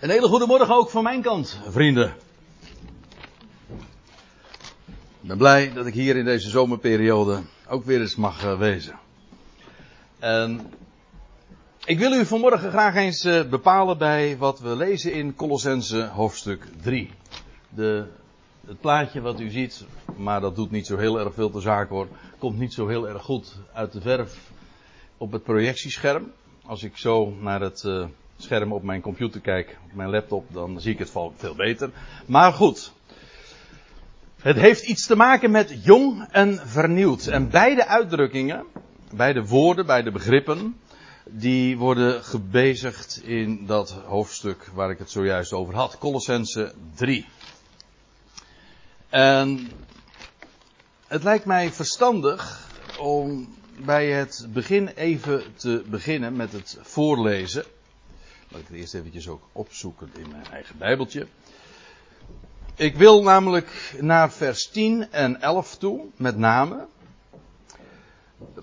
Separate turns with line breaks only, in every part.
Een hele goede morgen ook van mijn kant, vrienden. Ik ben blij dat ik hier in deze zomerperiode ook weer eens mag uh, wezen. En ik wil u vanmorgen graag eens uh, bepalen bij wat we lezen in Colossense hoofdstuk 3. De, het plaatje wat u ziet, maar dat doet niet zo heel erg veel te zaak hoor, komt niet zo heel erg goed uit de verf op het projectiescherm. Als ik zo naar het uh, scherm op mijn computer kijk, op mijn laptop, dan zie ik het veel beter. Maar goed. Het heeft iets te maken met jong en vernieuwd. En beide uitdrukkingen, beide woorden, beide begrippen, die worden gebezigd in dat hoofdstuk waar ik het zojuist over had. Colossense 3. En het lijkt mij verstandig om bij het begin even te beginnen met het voorlezen. Laat ik het eerst eventjes ook opzoeken in mijn eigen Bijbeltje. Ik wil namelijk naar vers 10 en 11 toe, met name.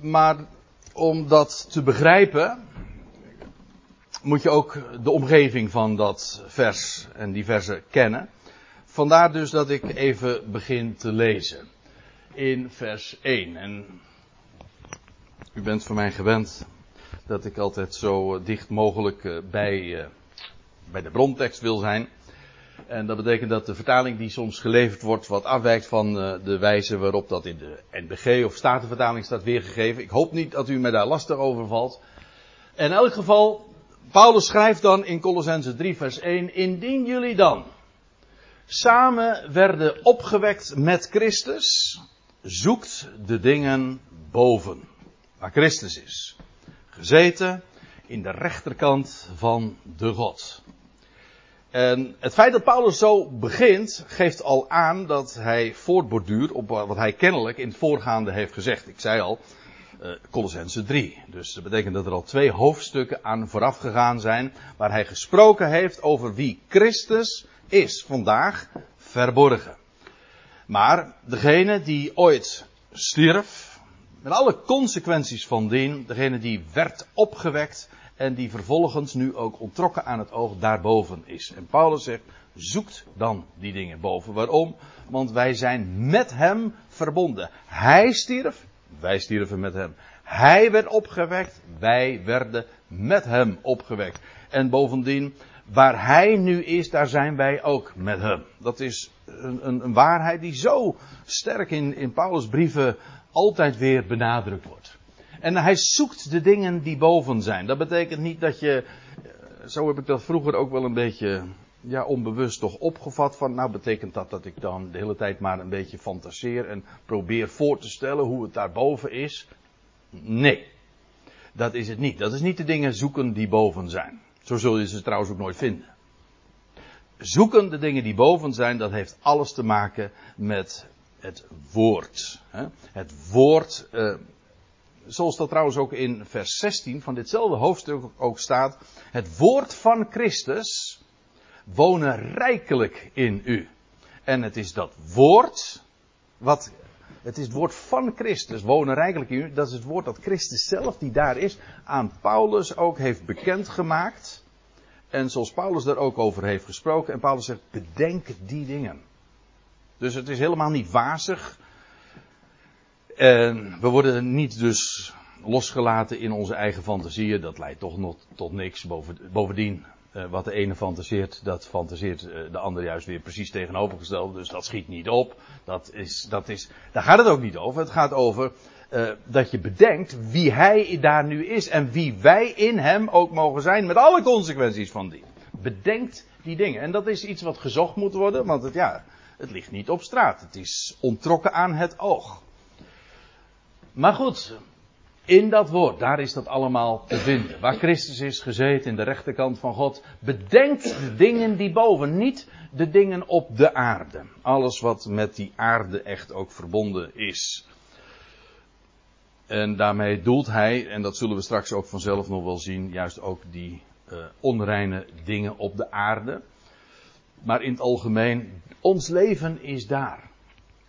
Maar om dat te begrijpen, moet je ook de omgeving van dat vers en die versen kennen. Vandaar dus dat ik even begin te lezen. In vers 1. En u bent van mij gewend dat ik altijd zo eh, dicht mogelijk eh, bij, eh, bij de brontekst wil zijn. En dat betekent dat de vertaling die soms geleverd wordt wat afwijkt van de wijze waarop dat in de NBG of Statenvertaling staat weergegeven. Ik hoop niet dat u mij daar lastig over valt. In elk geval, Paulus schrijft dan in Colossense 3 vers 1, indien jullie dan samen werden opgewekt met Christus, zoekt de dingen boven, waar Christus is gezeten in de rechterkant van de God. En het feit dat Paulus zo begint, geeft al aan dat hij voortborduurt op wat hij kennelijk in het voorgaande heeft gezegd. Ik zei al, uh, Colossense 3. Dus dat betekent dat er al twee hoofdstukken aan vooraf gegaan zijn, waar hij gesproken heeft over wie Christus is, vandaag verborgen. Maar degene die ooit stierf, met alle consequenties van dien, degene die werd opgewekt en die vervolgens nu ook ontrokken aan het oog daarboven is. En Paulus zegt, zoekt dan die dingen boven. Waarom? Want wij zijn met hem verbonden. Hij stierf, wij stierven met hem. Hij werd opgewekt, wij werden met hem opgewekt. En bovendien, waar hij nu is, daar zijn wij ook met hem. Dat is een, een, een waarheid die zo sterk in, in Paulus' brieven altijd weer benadrukt wordt. En hij zoekt de dingen die boven zijn. Dat betekent niet dat je, eh, zo heb ik dat vroeger ook wel een beetje, ja, onbewust toch opgevat van, nou betekent dat dat ik dan de hele tijd maar een beetje fantaseer en probeer voor te stellen hoe het daarboven is. Nee, dat is het niet. Dat is niet de dingen zoeken die boven zijn. Zo zul je ze trouwens ook nooit vinden. Zoeken de dingen die boven zijn, dat heeft alles te maken met het woord. Het woord, eh, zoals dat trouwens ook in vers 16 van ditzelfde hoofdstuk ook staat. Het woord van Christus wonen rijkelijk in u. En het is dat woord, wat, het is het woord van Christus, wonen rijkelijk in u. Dat is het woord dat Christus zelf, die daar is, aan Paulus ook heeft bekendgemaakt. En zoals Paulus daar ook over heeft gesproken. En Paulus zegt, bedenk die dingen. Dus het is helemaal niet wazig. En we worden niet dus losgelaten in onze eigen fantasieën. Dat leidt toch nog tot niks. Bovendien, eh, wat de ene fantaseert, dat fantaseert eh, de ander juist weer precies tegenovergesteld. Dus dat schiet niet op. Dat is, dat is, daar gaat het ook niet over. Het gaat over uh, dat je bedenkt wie hij daar nu is en wie wij in hem ook mogen zijn met alle consequenties van die. Bedenkt die dingen. En dat is iets wat gezocht moet worden, want het, ja, het ligt niet op straat. Het is ontrokken aan het oog. Maar goed, in dat woord, daar is dat allemaal te vinden. Waar Christus is gezeten in de rechterkant van God. Bedenkt de dingen die boven, niet de dingen op de aarde. Alles wat met die aarde echt ook verbonden is. En daarmee doelt hij, en dat zullen we straks ook vanzelf nog wel zien, juist ook die uh, onreine dingen op de aarde. Maar in het algemeen, ons leven is daar.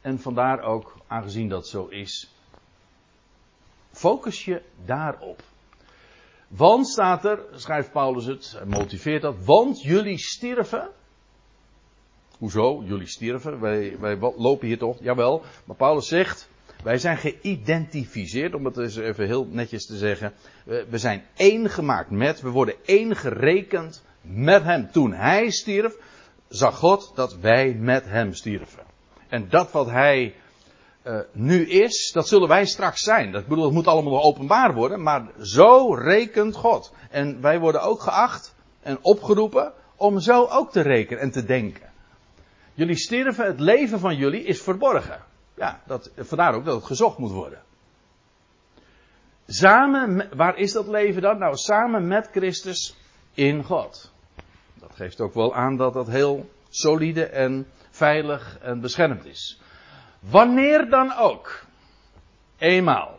En vandaar ook, aangezien dat zo is, focus je daarop. Want staat er, schrijft Paulus het, motiveert dat, want jullie stierven. Hoezo? Jullie stierven? Wij, wij lopen hier toch? Jawel. Maar Paulus zegt, wij zijn geïdentificeerd, om het eens even heel netjes te zeggen. We zijn één gemaakt met, we worden één gerekend met hem. Toen hij stierf, zag God dat wij met hem stierven. En dat wat hij uh, nu is, dat zullen wij straks zijn. Dat, bedoel, dat moet allemaal nog openbaar worden, maar zo rekent God. En wij worden ook geacht en opgeroepen om zo ook te rekenen en te denken. Jullie sterven, het leven van jullie is verborgen. Ja, dat, vandaar ook dat het gezocht moet worden. Samen, waar is dat leven dan? Nou, samen met Christus in God. Dat geeft ook wel aan dat dat heel solide en veilig en beschermd is. Wanneer dan ook, eenmaal,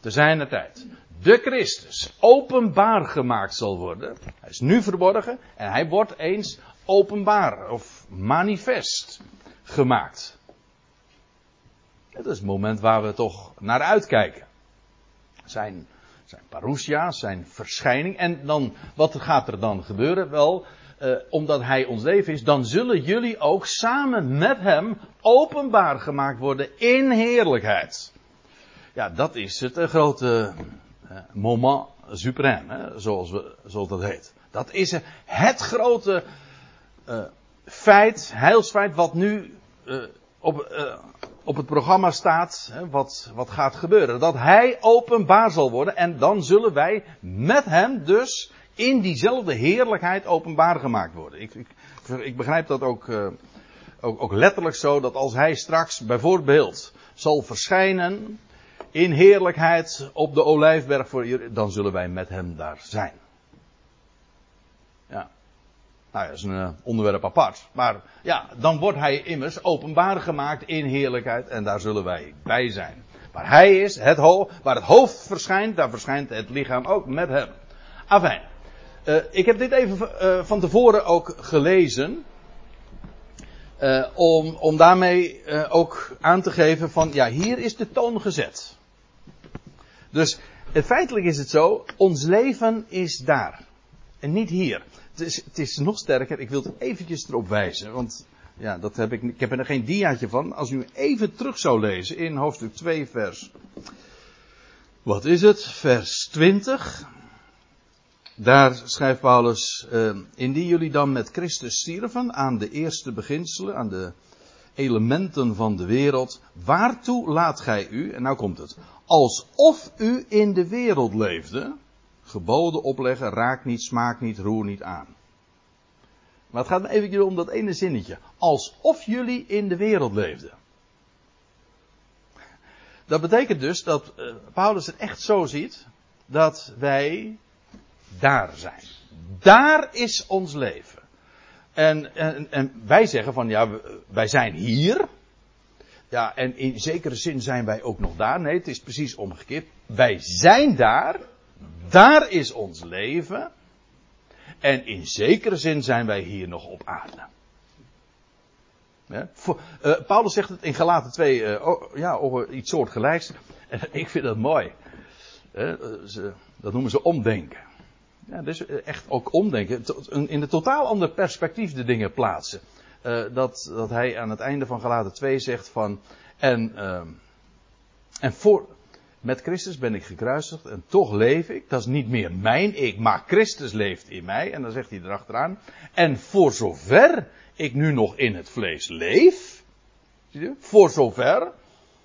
te zijner tijd, de Christus openbaar gemaakt zal worden. Hij is nu verborgen en hij wordt eens openbaar of manifest gemaakt. Het is het moment waar we toch naar uitkijken. Zijn, zijn parousia, zijn verschijning. En dan, wat gaat er dan gebeuren? Wel, eh, omdat hij ons leven is, dan zullen jullie ook samen met hem openbaar gemaakt worden in heerlijkheid. Ja, dat is het uh, grote uh, moment suprême, hè, zoals, we, zoals dat heet. Dat is het grote feit, heilsfeit, wat nu op, op het programma staat, hè, wat, wat gaat gebeuren. Dat hij openbaar zal worden en dan zullen wij met hem dus in diezelfde heerlijkheid openbaar gemaakt worden. Ik, ik, ik begrijp dat ook, uh, ook, ook letterlijk zo, dat als hij straks bijvoorbeeld zal verschijnen in heerlijkheid op de olijfberg voor dan zullen wij met hem daar zijn. Ja. Nou dat is een uh, onderwerp apart. Maar ja, dan wordt hij immers openbaar gemaakt in heerlijkheid en daar zullen wij bij zijn. Waar hij is, het hoofd, waar het hoofd verschijnt, daar verschijnt het lichaam ook met hem. Afijn. Uh, ik heb dit even uh, van tevoren ook gelezen. Om, om daarmee ook aan te geven van, ja, hier is de toon gezet. Dus feitelijk is het zo, ons leven is daar. En niet hier. Het is, het is nog sterker, ik wil het eventjes erop wijzen, want ja, dat heb ik, ik heb er geen diaatje van. Als u even terug zou lezen in hoofdstuk 2 vers, wat is het? Vers 20. Daar schrijft Paulus, uh, indien jullie dan met Christus stierven aan de eerste beginselen, aan de elementen van de wereld, waartoe laat gij u, en nou komt het, alsof u in de wereld leefde, geboden opleggen, raak niet, smaak niet, roer niet aan. Maar het gaat me even om dat ene zinnetje. Alsof jullie in de wereld leefden. Dat betekent dus dat uh, Paulus het echt zo ziet dat wij daar zijn. Daar is ons leven. En, en, en wij zeggen van ja, wij zijn hier. Ja, en in zekere zin zijn wij ook nog daar. Nee, het is precies omgekeerd. Wij zijn daar. Daar is ons leven. En in zekere zin zijn wij hier nog op aarde. Ja, uh, Paulus zegt het in Galaten 2, uh, oh, ja, over iets soortgelijks. En ik vind dat mooi. Uh, ze, dat noemen ze omdenken. Ja, dus echt ook omdenken. In een totaal ander perspectief de dingen plaatsen. Dat, dat hij aan het einde van Galaten 2 zegt van. En, uh, en voor, met Christus ben ik gekruisigd en toch leef ik. Dat is niet meer mijn ik, maar Christus leeft in mij. En dan zegt hij erachteraan. En voor zover ik nu nog in het vlees leef. Zie je? Voor zover.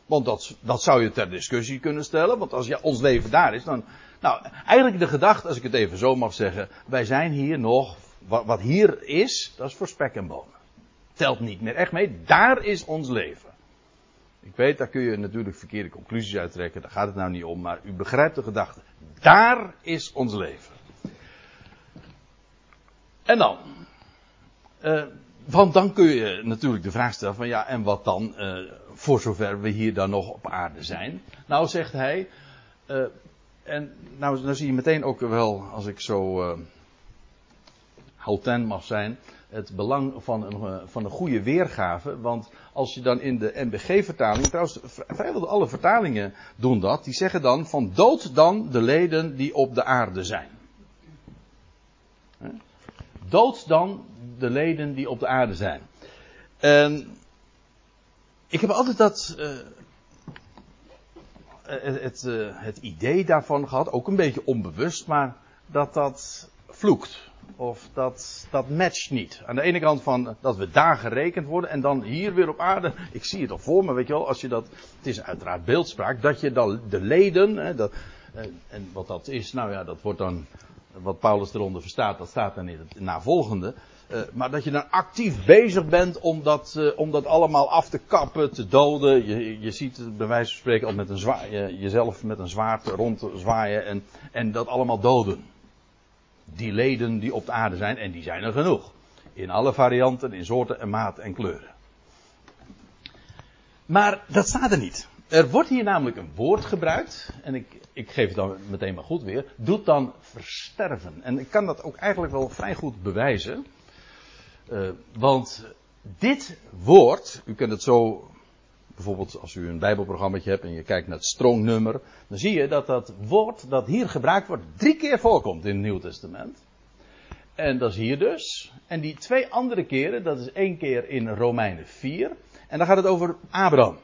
Want dat, dat zou je ter discussie kunnen stellen. Want als ja, ons leven daar is, dan, nou, eigenlijk de gedachte, als ik het even zo mag zeggen, wij zijn hier nog, wat, wat hier is, dat is voor spek en bonen. Telt niet meer echt mee, daar is ons leven. Ik weet, daar kun je natuurlijk verkeerde conclusies uit trekken, daar gaat het nou niet om, maar u begrijpt de gedachte. Daar is ons leven. En dan, uh, want dan kun je natuurlijk de vraag stellen van ja, en wat dan, uh, voor zover we hier dan nog op aarde zijn? Nou zegt hij, uh, en nou, zie je meteen ook wel, als ik zo uh, mag zijn, het belang van een, eh, van een goede weergave. Want als je dan in de NBG-vertaling, trouwens vrijwel alle vertalingen doen dat, die zeggen dan van dood dan de leden die op de aarde zijn. Dood dan de leden die op de aarde zijn. Ik heb altijd dat, uh, het, uh, het idee daarvan gehad, ook een beetje onbewust, maar dat dat vloekt. Of dat, dat matcht niet. Aan de ene kant van dat we daar gerekend worden en dan hier weer op aarde. Ik zie het al voor me, weet je wel, als je dat. Het is uiteraard beeldspraak, dat je dan de leden. Hè, dat, en, en wat dat is, nou ja, dat wordt dan. Wat Paulus eronder verstaat, dat staat dan in het navolgende. Uh, maar dat je dan actief bezig bent om dat, uh, om dat allemaal af te kappen, te doden. Je, je ziet het bij wijze van spreken al met een zwaard, jezelf met een zwaard rond zwaaien en, en dat allemaal doden die leden die op de aarde zijn, en die zijn er genoeg. In alle varianten, in soorten en maat en kleuren. Maar dat staat er niet. Er wordt hier namelijk een woord gebruikt, en ik, ik geef het dan meteen maar goed weer, doet dan versterven. En ik kan dat ook eigenlijk wel vrij goed bewijzen. Uh, want dit woord, u kunt het zo bijvoorbeeld als u een bijbelprogramma hebt en je kijkt naar het strongnummer, dan zie je dat dat woord dat hier gebruikt wordt drie keer voorkomt in het Nieuw Testament. En dat is hier dus. En die twee andere keren, dat is één keer in Romeinen 4. En dan gaat het over Abraham.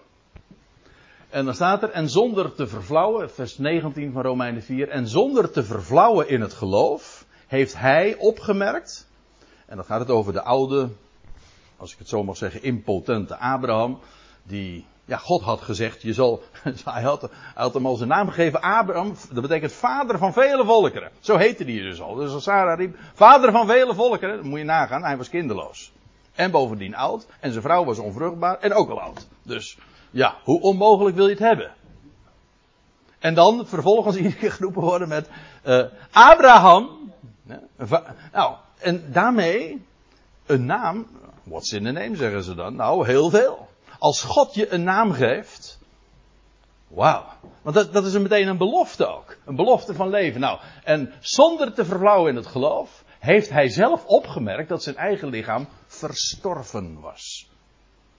En dan staat er, en zonder te vervlouwen, vers 19 van Romeinen 4, en zonder te vervlouwen in het geloof, heeft hij opgemerkt, en dan gaat het over de oude, als ik het zo mag zeggen, impotente Abraham, die, ja, God had gezegd, je zal, hij had, hem al zijn naam gegeven, Abraham, dat betekent vader van vele volkeren. Zo heette hij dus al. Dus als Sarah riep, vader van vele volkeren, dan moet je nagaan, hij was kinderloos. En bovendien oud, en zijn vrouw was onvruchtbaar en ook al oud. Dus, ja, hoe onmogelijk wil je het hebben? En dan vervolgens iedere keer geroepen worden met uh, Abraham. Nou, en daarmee een naam. What's in the name zeggen ze dan? Nou, heel veel. Als God je een naam geeft. Wauw. Want dat, dat is meteen een belofte ook. Een belofte van leven. Nou, en zonder te vervlouwen in het geloof. Heeft hij zelf opgemerkt dat zijn eigen lichaam verstorven was.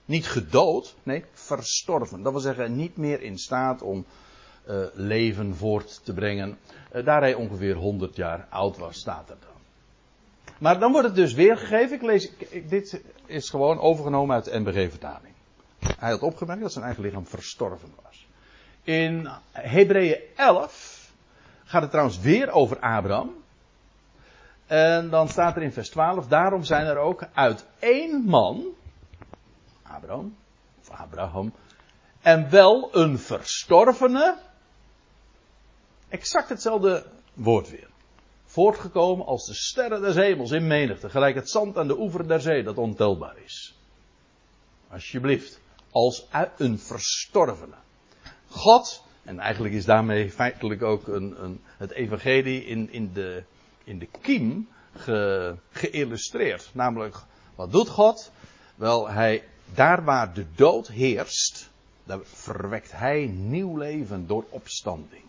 Niet gedood, nee, verstorven. Dat wil zeggen, niet meer in staat om uh, leven voort te brengen. Uh, daar hij ongeveer 100 jaar oud was, staat er dan. Maar dan wordt het dus weergegeven. Ik lees, dit is gewoon overgenomen uit de NBG-vertaling. Hij had opgemerkt dat zijn eigen lichaam verstorven was. In Hebreeën 11 gaat het trouwens weer over Abraham. En dan staat er in vers 12, daarom zijn er ook uit één man, Abraham, of Abraham, en wel een verstorvene, exact hetzelfde woord weer. Voortgekomen als de sterren des hemels in menigte, gelijk het zand aan de oever der zee dat ontelbaar is. Alsjeblieft als een verstorvene. God, en eigenlijk is daarmee feitelijk ook een, een, het evangelie in, in, de, in de kiem ge, geïllustreerd. Namelijk, wat doet God? Wel, hij, daar waar de dood heerst, daar verwekt hij nieuw leven door opstanding.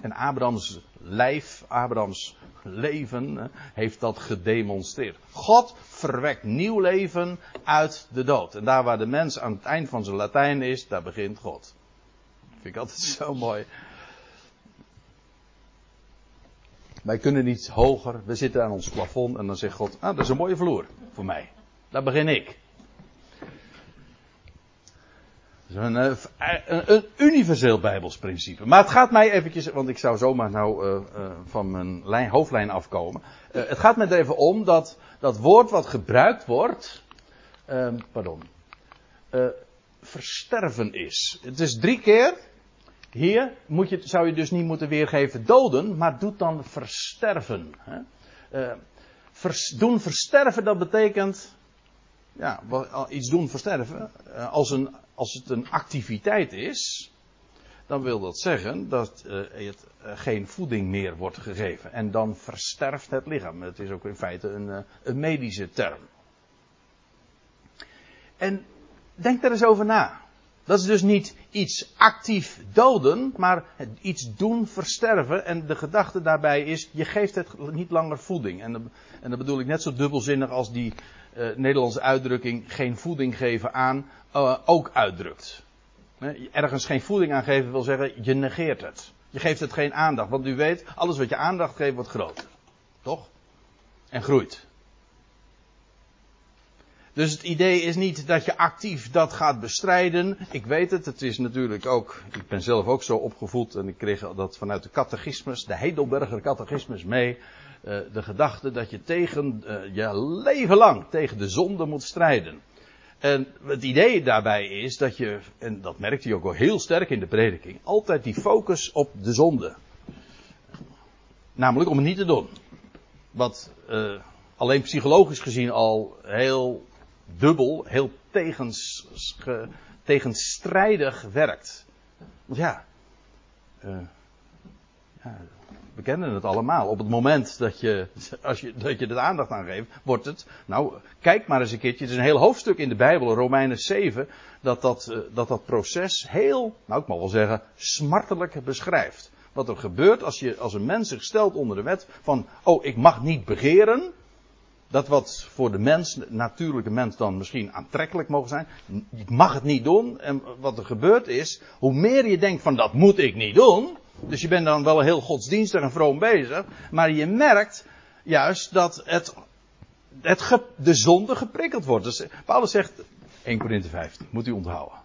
En Abrahams lijf, Abrahams leven heeft dat gedemonstreerd. God verwekt nieuw leven uit de dood. En daar waar de mens aan het eind van zijn Latijn is, daar begint God. Dat vind ik altijd zo mooi. Wij kunnen niet hoger. We zitten aan ons plafond en dan zegt God, ah, dat is een mooie vloer voor mij. Daar begin ik. Een, eh, een, een, universeel Bijbels principe. Maar het gaat mij eventjes, want ik zou zomaar nou uh, van mijn lijn, hoofdlijn afkomen. Het gaat mij er even om dat dat woord wat gebruikt wordt, ehm, pardon, versterven is. Het is drie keer. Hier moet je, zou je dus niet moeten weergeven doden, maar doet dan versterven. Hè? Doen versterven, dat betekent ja, iets doen versterven. Als een als het een activiteit is, dan wil dat zeggen dat uh, het uh, geen voeding meer wordt gegeven. En dan versterft het lichaam. Het is ook in feite een, uh, een medische term. En denk daar eens over na. Dat is dus niet iets actief doden, maar iets doen versterven. En de gedachte daarbij is, je geeft het niet langer voeding. En, en dat bedoel ik net zo dubbelzinnig als die Nederlandse uitdrukking geen voeding geven aan uh, ook uitdrukt. Ergens geen voeding aan geven wil zeggen, je negeert het. Je geeft het geen aandacht, want u weet, alles wat je aandacht geeft wordt groter. Toch? En groeit. Dus het idee is niet dat je actief dat gaat bestrijden. Ik weet het, het is natuurlijk ook, ik ben zelf ook zo opgevoed en ik kreeg dat vanuit de catechismus, de Heidelberger catechismus mee. Uh, de gedachte dat je tegen, uh, je leven lang tegen de zonde moet strijden. En het idee daarbij is dat je, en dat merkt hij ook wel heel sterk in de prediking, altijd die focus op de zonde. Namelijk om het niet te doen. Wat uh, alleen psychologisch gezien al heel dubbel, heel tegens, ge, tegenstrijdig werkt. Want ja, uh, ja, we kennen het allemaal. Op het moment dat je, als je, dat je er aandacht aan geeft, wordt het. Nou, kijk maar eens een keertje. Het is een heel hoofdstuk in de Bijbel, Romeinen 7, dat dat, uh, dat, dat proces heel, nou ik mag wel zeggen, smartelijk beschrijft. Wat er gebeurt als, je, als een mens zich stelt onder de wet van, oh ik mag niet begeren. Dat wat voor de mens, natuurlijke mens dan misschien aantrekkelijk mogen zijn. Ik mag het niet doen. En wat er gebeurt is, hoe meer je denkt van dat moet ik niet doen. Dus je bent dan wel heel godsdienstig en vroom bezig. Maar je merkt juist dat het, de zonde geprikkeld wordt. Dus Paulus zegt, 1 Korinthe 15, moet u onthouden.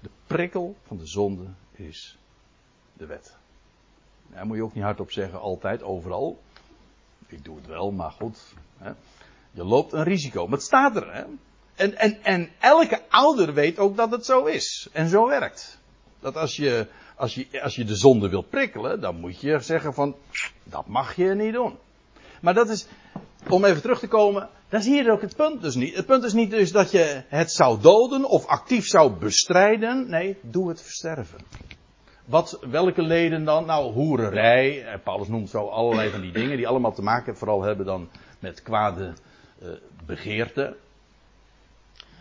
De prikkel van de zonde is de wet. Daar moet je ook niet hardop zeggen, altijd, overal. Ik doe het wel, maar goed. Hè. Je loopt een risico. Maar het staat er. Hè? En, en, en elke ouder weet ook dat het zo is. En zo werkt. Dat als je, als je, als je de zonde wil prikkelen, dan moet je zeggen van, dat mag je niet doen. Maar dat is, om even terug te komen, dat is hier ook het punt dus niet. Het punt is niet dus dat je het zou doden of actief zou bestrijden. Nee, doe het versterven. Wat, welke leden dan? Nou, hoererij. Paulus noemt zo allerlei van die dingen die allemaal te maken vooral hebben dan met kwade uh, begeerte.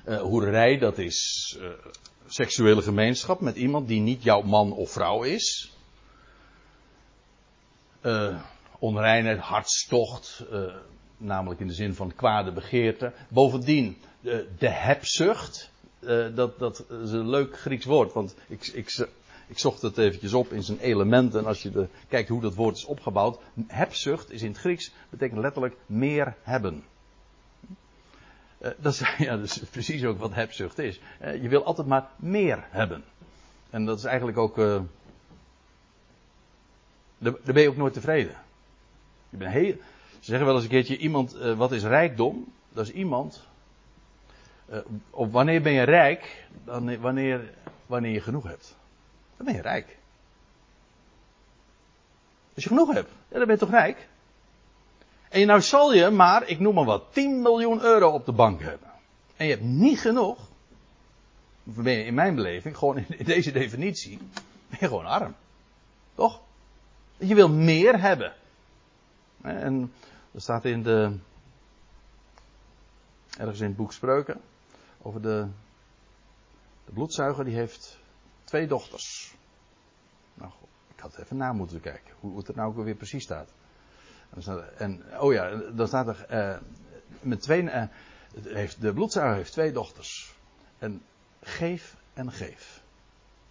Uh, hoererij, dat is seksuele gemeenschap met iemand die niet jouw man of vrouw is. onreinheid, hartstocht, namelijk in de zin van kwade begeerte. Bovendien, de hebzucht, dat, dat is een leuk Grieks woord, want ik, ik, ik zocht het eventjes op in zijn elementen. En als je de, kijkt hoe dat woord is opgebouwd. Hebzucht is in het Grieks, betekent letterlijk meer hebben. Uh, dat, is, ja, precies ook wat hebzucht is. Uh, je wil altijd maar meer hebben. En dat is eigenlijk ook. Uh, daar, ben je ook nooit tevreden. Je bent heel, ze zeggen wel eens een keertje: iemand, wat is rijkdom? Dat is iemand. of wanneer ben je rijk? Dan, wanneer, wanneer je genoeg hebt. Dan ben je rijk. Als je genoeg hebt, dan ben je toch rijk? En nou zal je maar, ik noem maar wat, 10 miljoen euro op de bank hebben. En je hebt niet genoeg. In mijn beleving, gewoon in deze definitie, ben je gewoon arm. Toch? Je wil meer hebben. En er staat in de, ergens in het boek Spreuken, over de, de bloedzuiger die heeft twee dochters. Nou, ik had even na moeten kijken hoe het er nou ook weer precies staat. En, oh ja, dan staat er, uh, met twee, uh, heeft, de bloedzuiger heeft twee dochters. En geef en geef.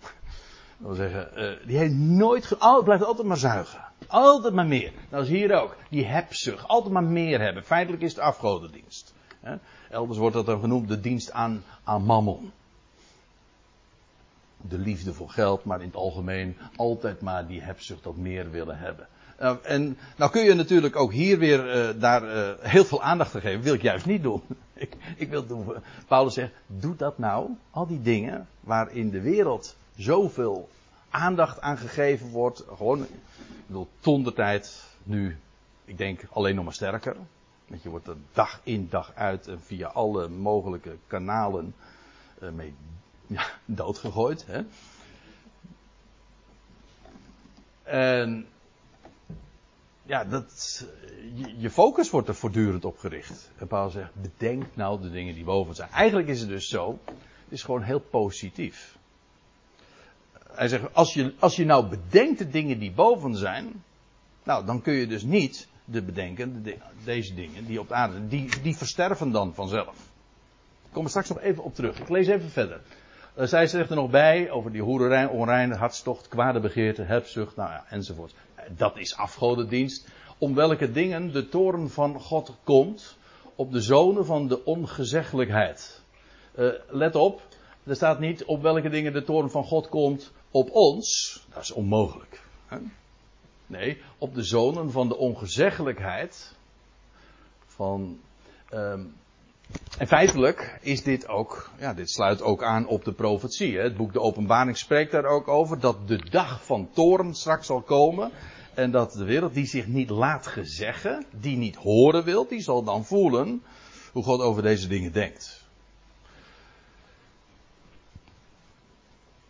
Dat wil zeggen, uh, die heeft nooit, al, blijft altijd maar zuigen. Altijd maar meer. Dat is hier ook. Die hebzucht. Altijd maar meer hebben. Feitelijk is het afgodendienst. Hè? Elders wordt dat dan genoemd de dienst aan, aan mammon. De liefde voor geld, maar in het algemeen altijd maar die hebzucht dat meer willen hebben. Uh, en nou kun je natuurlijk ook hier weer uh, daar uh, heel veel aandacht aan geven. Wil ik juist niet doen. ik, ik wil doen. Paulus zegt, doe dat nou. Al die dingen waar in de wereld zoveel aandacht aan gegeven wordt. Gewoon, ik bedoel, ton de tijd. Nu, ik denk alleen nog maar sterker. Want je wordt er dag in dag uit en via alle mogelijke kanalen mee ja, doodgegooid. Hè? En ja, dat, je, focus wordt er voortdurend op gericht. En Paul zegt, bedenk nou de dingen die boven zijn. Eigenlijk is het dus zo, het is gewoon heel positief. hij zegt, als je, als je nou bedenkt de dingen die boven zijn, nou, dan kun je dus niet de bedenken, de, deze dingen die op de aarde, die, die versterven dan vanzelf. Ik kom er straks nog even op terug. Ik lees even verder. Uh, zij zegt er nog bij over die hoererij, onreine hartstocht, kwade begeerte, hebzucht, nou ja, enzovoort. Dat is afgodendienst. Om welke dingen de toren van God komt op de zonen van de ongezeggelijkheid. Uh, let op, er staat niet op welke dingen de toren van God komt op ons. Dat is onmogelijk. Nee, op de zonen van de ongezeggelijkheid. Van. Um, en feitelijk is dit ook, ja, dit sluit ook aan op de profetie. Hè. Het boek De Openbaring spreekt daar ook over dat de dag van toren straks zal komen. En dat de wereld die zich niet laat gezeggen, die niet horen wil, die zal dan voelen hoe God over deze dingen denkt.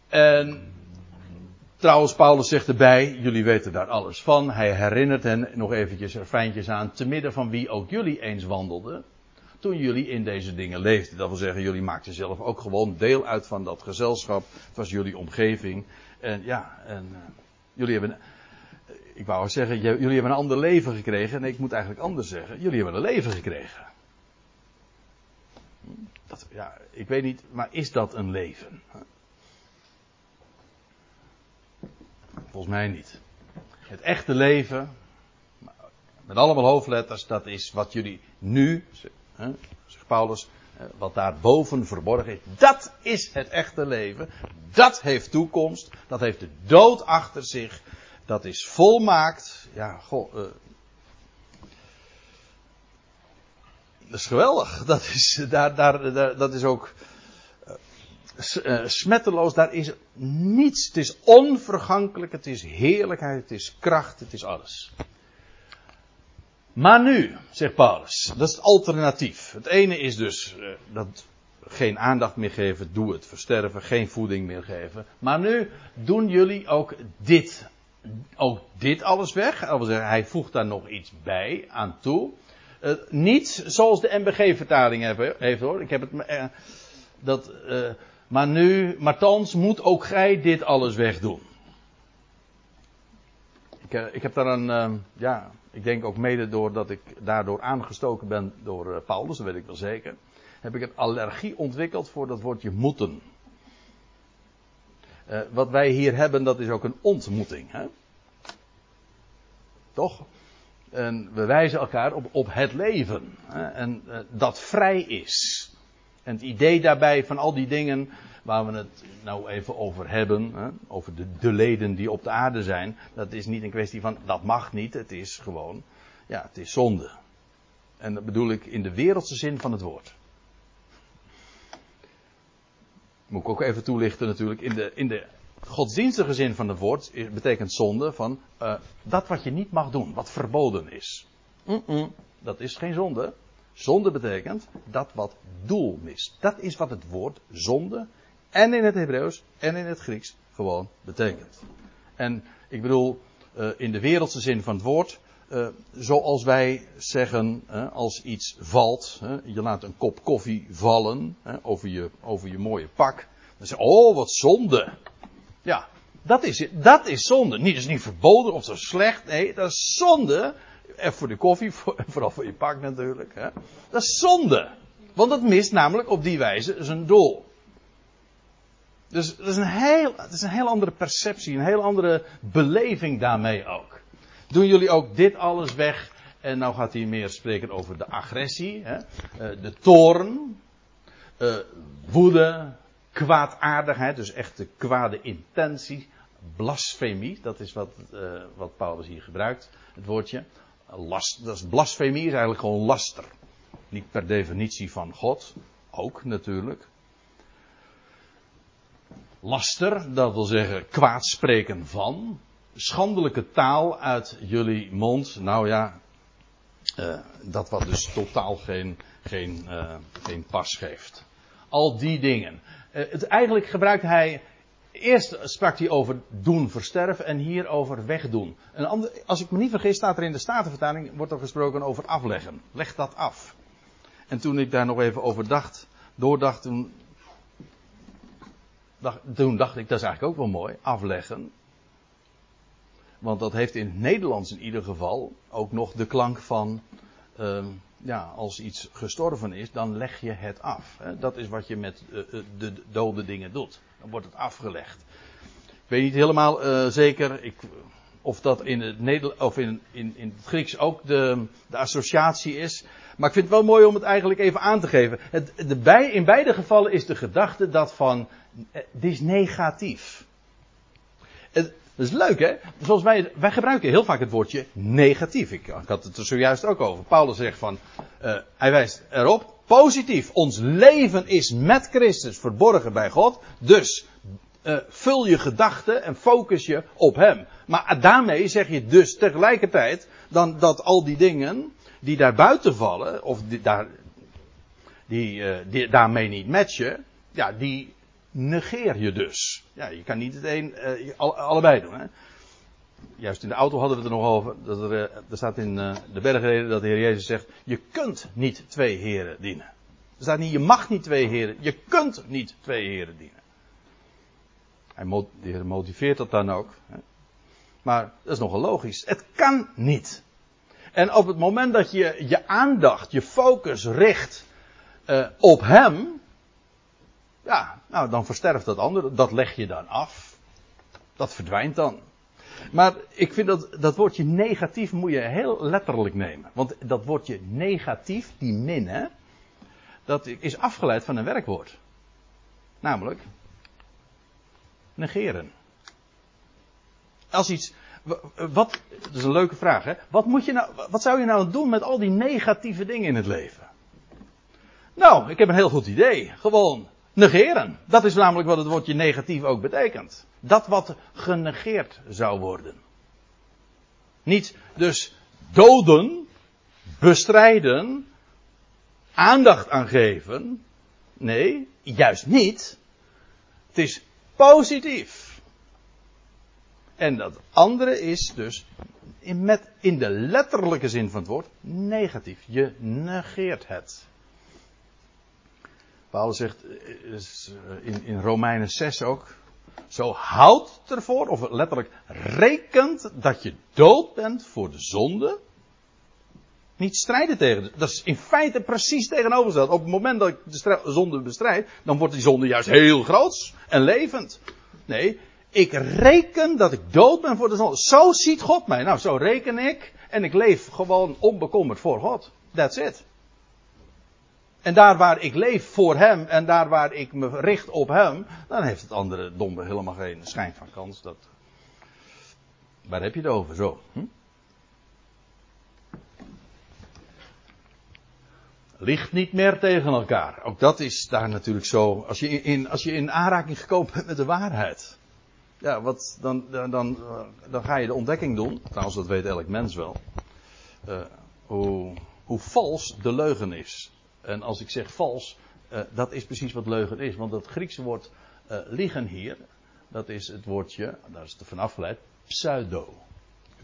En trouwens, Paulus zegt erbij, jullie weten daar alles van. Hij herinnert hen nog eventjes er fijntjes aan, te midden van wie ook jullie eens wandelden. Toen jullie in deze dingen leefden. Dat wil zeggen, jullie maakten zelf ook gewoon deel uit van dat gezelschap. Het was jullie omgeving. En ja, en uh, jullie hebben, ik wou zeggen, jullie hebben een ander leven gekregen. Nee, ik moet eigenlijk anders zeggen. Jullie hebben een leven gekregen. Dat, ja, ik weet niet, maar is dat een leven? Volgens mij niet. Het echte leven, met allemaal hoofdletters, dat is wat jullie nu, zegt Paulus, wat daar boven verborgen is. Dat is het echte leven. Dat heeft toekomst. Dat heeft de dood achter zich. Dat is volmaakt. Ja, goh, uh, dat is geweldig. Dat is, daar, daar, dat is ook uh, smetteloos. Daar is niets. Het is onvergankelijk. Het is heerlijkheid. Het is kracht. Het is alles. Maar nu, zegt Paulus, dat is het alternatief. Het ene is dus dat geen aandacht meer geven, doe het versterven, geen voeding meer geven. Maar nu doen jullie ook dit. Ook dit alles weg. Hij voegt daar nog iets bij aan toe. Uh, niet zoals de MBG-vertaling heeft hoor. Ik heb het. Uh, dat, uh, maar nu, maar thans moet ook gij dit alles wegdoen. Ik, ik heb daar een. ja, ik denk ook mede doordat ik daardoor aangestoken ben door Paulus, dat weet ik wel zeker. Heb ik een allergie ontwikkeld voor dat woordje moeten. Uh, wat wij hier hebben, dat is ook een ontmoeting. Hè? Toch? En we wijzen elkaar op, op het leven. Hè? En uh, dat vrij is. En het idee daarbij van al die dingen waar we het nou even over hebben, hè, over de, de, leden die op de aarde zijn, dat is niet een kwestie van dat mag niet, het is gewoon, ja, het is zonde. En dat bedoel ik in de wereldse zin van het woord. Moet ik ook even toelichten natuurlijk, in de, in de godsdienstige zin van het woord betekent zonde van uh, dat wat je niet mag doen, wat verboden is. Dat is geen zonde. Zonde betekent dat wat doel mist. Dat is wat het woord zonde en in het Hebreeuws en in het Grieks gewoon betekent. En ik bedoel, uh, in de wereldse zin van het woord, uh, zoals wij zeggen, als iets valt, je laat een kop koffie vallen over, je, over je mooie pak, dan zeg je, oh wat zonde. Ja, dat is, dat is zonde. Niet, dat is niet verboden of zo slecht, nee, dat is zonde. En voor de koffie, voor, vooral voor je pak natuurlijk. Hè. Dat is zonde. Want het mist namelijk op die wijze zijn doel. Dus dat is, een heel, dat is een heel andere perceptie, een heel andere beleving daarmee ook. Doen jullie ook dit alles weg? En nou gaat hij meer spreken over de agressie, hè? Eh, de toorn, uh, woede, kwaadaardigheid, dus echt de kwade intentie, blasfemie, dat is wat, uh, wat Paulus hier gebruikt, het woordje. Last, dat is blasfemie is eigenlijk gewoon laster. Niet per definitie van God, ook natuurlijk laster, dat wil zeggen kwaadspreken van, schandelijke taal uit jullie mond. Nou ja, uh, dat wat dus totaal geen, geen, uh, geen pas geeft. Al die dingen. Uh, het, eigenlijk gebruikt hij. Eerst sprak hij over doen versterven en hier over wegdoen. Een ander, als ik me niet vergis, staat er in de Statenvertaling wordt er gesproken over afleggen. Leg dat af. En toen ik daar nog even over dacht, doordacht, toen dacht, toen dacht ik, dat is eigenlijk ook wel mooi, afleggen. Want dat heeft in het Nederlands in ieder geval ook nog de klank van, uh, ja, als iets gestorven is, dan leg je het af. Hè? Dat is wat je met uh, de dode dingen doet. Dan wordt het afgelegd. Ik weet niet helemaal uh, zeker ik, of dat in het, of in, in, in het Grieks ook de, de associatie is. Maar ik vind het wel mooi om het eigenlijk even aan te geven. Het, in beide gevallen is de gedachte dat van, het is negatief. Dat is leuk hè. Zoals wij, wij gebruiken heel vaak het woordje negatief. Ik, had het er zojuist ook over. Paulus zegt van, uh, hij wijst erop, positief. Ons leven is met Christus verborgen bij God. Dus uh, vul je gedachten en focus je op Hem. Maar daarmee zeg je dus tegelijkertijd dan dat al die dingen die daar buiten vallen, of die, daar, die, uh, die daarmee niet matchen, ja, die negeer je dus. Ja, je kan niet het een, uh, allebei doen. Hè? Juist in de auto hadden we het er nog over. Dat er, uh, er staat in uh, de bergreden dat de Heer Jezus zegt: Je kunt niet twee heren dienen. Er staat niet: Je mag niet twee heren. Je kunt niet twee heren dienen. Hij motiveert dat dan ook. Hè? Maar dat is nogal logisch. Het kan niet. En op het moment dat je je aandacht, je focus richt op Hem, ja, nou dan versterft dat andere. Dat leg je dan af. Dat verdwijnt dan. Maar ik vind dat dat woordje negatief moet je heel letterlijk nemen. Want dat woordje negatief, die min, hè, dat is afgeleid van een werkwoord. Namelijk negeren. Als iets. Wat, dat is een leuke vraag, hè? Wat, moet je nou, wat zou je nou doen met al die negatieve dingen in het leven? Nou, ik heb een heel goed idee. Gewoon negeren. Dat is namelijk wat het woordje negatief ook betekent. Dat wat genegeerd zou worden. Niet dus doden, bestrijden, aandacht aan geven. Nee, juist niet. Het is positief. En dat andere is dus in, met, in de letterlijke zin van het woord negatief. Je negeert het. Paulus zegt eh, in, in Romeinen 6 ook. Zo houdt ervoor, of letterlijk rekent dat je dood bent voor de zonde. Niet strijden tegen. Dat is in feite precies tegenovergesteld. Op het moment dat ik de zonde bestrijd, dan wordt die zonde juist heel groot en levend. Nee, ik reken dat ik dood ben voor de zonde. Zo ziet God mij. Nou, zo reken ik. En ik leef gewoon onbekommerd voor God. That's it. En daar waar ik leef voor hem en daar waar ik me richt op hem, dan heeft het andere domme helemaal geen schijn van kans. Dat... Waar heb je het over? Zo. Hm? Ligt niet meer tegen elkaar. Ook dat is daar natuurlijk zo. Als je in, als je in aanraking gekomen bent met de waarheid. Ja, wat, dan, dan, dan, dan ga je de ontdekking doen. Trouwens, dat weet elk mens wel. Uh, hoe, hoe vals de leugen is. En als ik zeg vals, uh, dat is precies wat leugen is. Want dat Griekse woord uh, hier, dat is het woordje, daar is het van afgeleid, pseudo.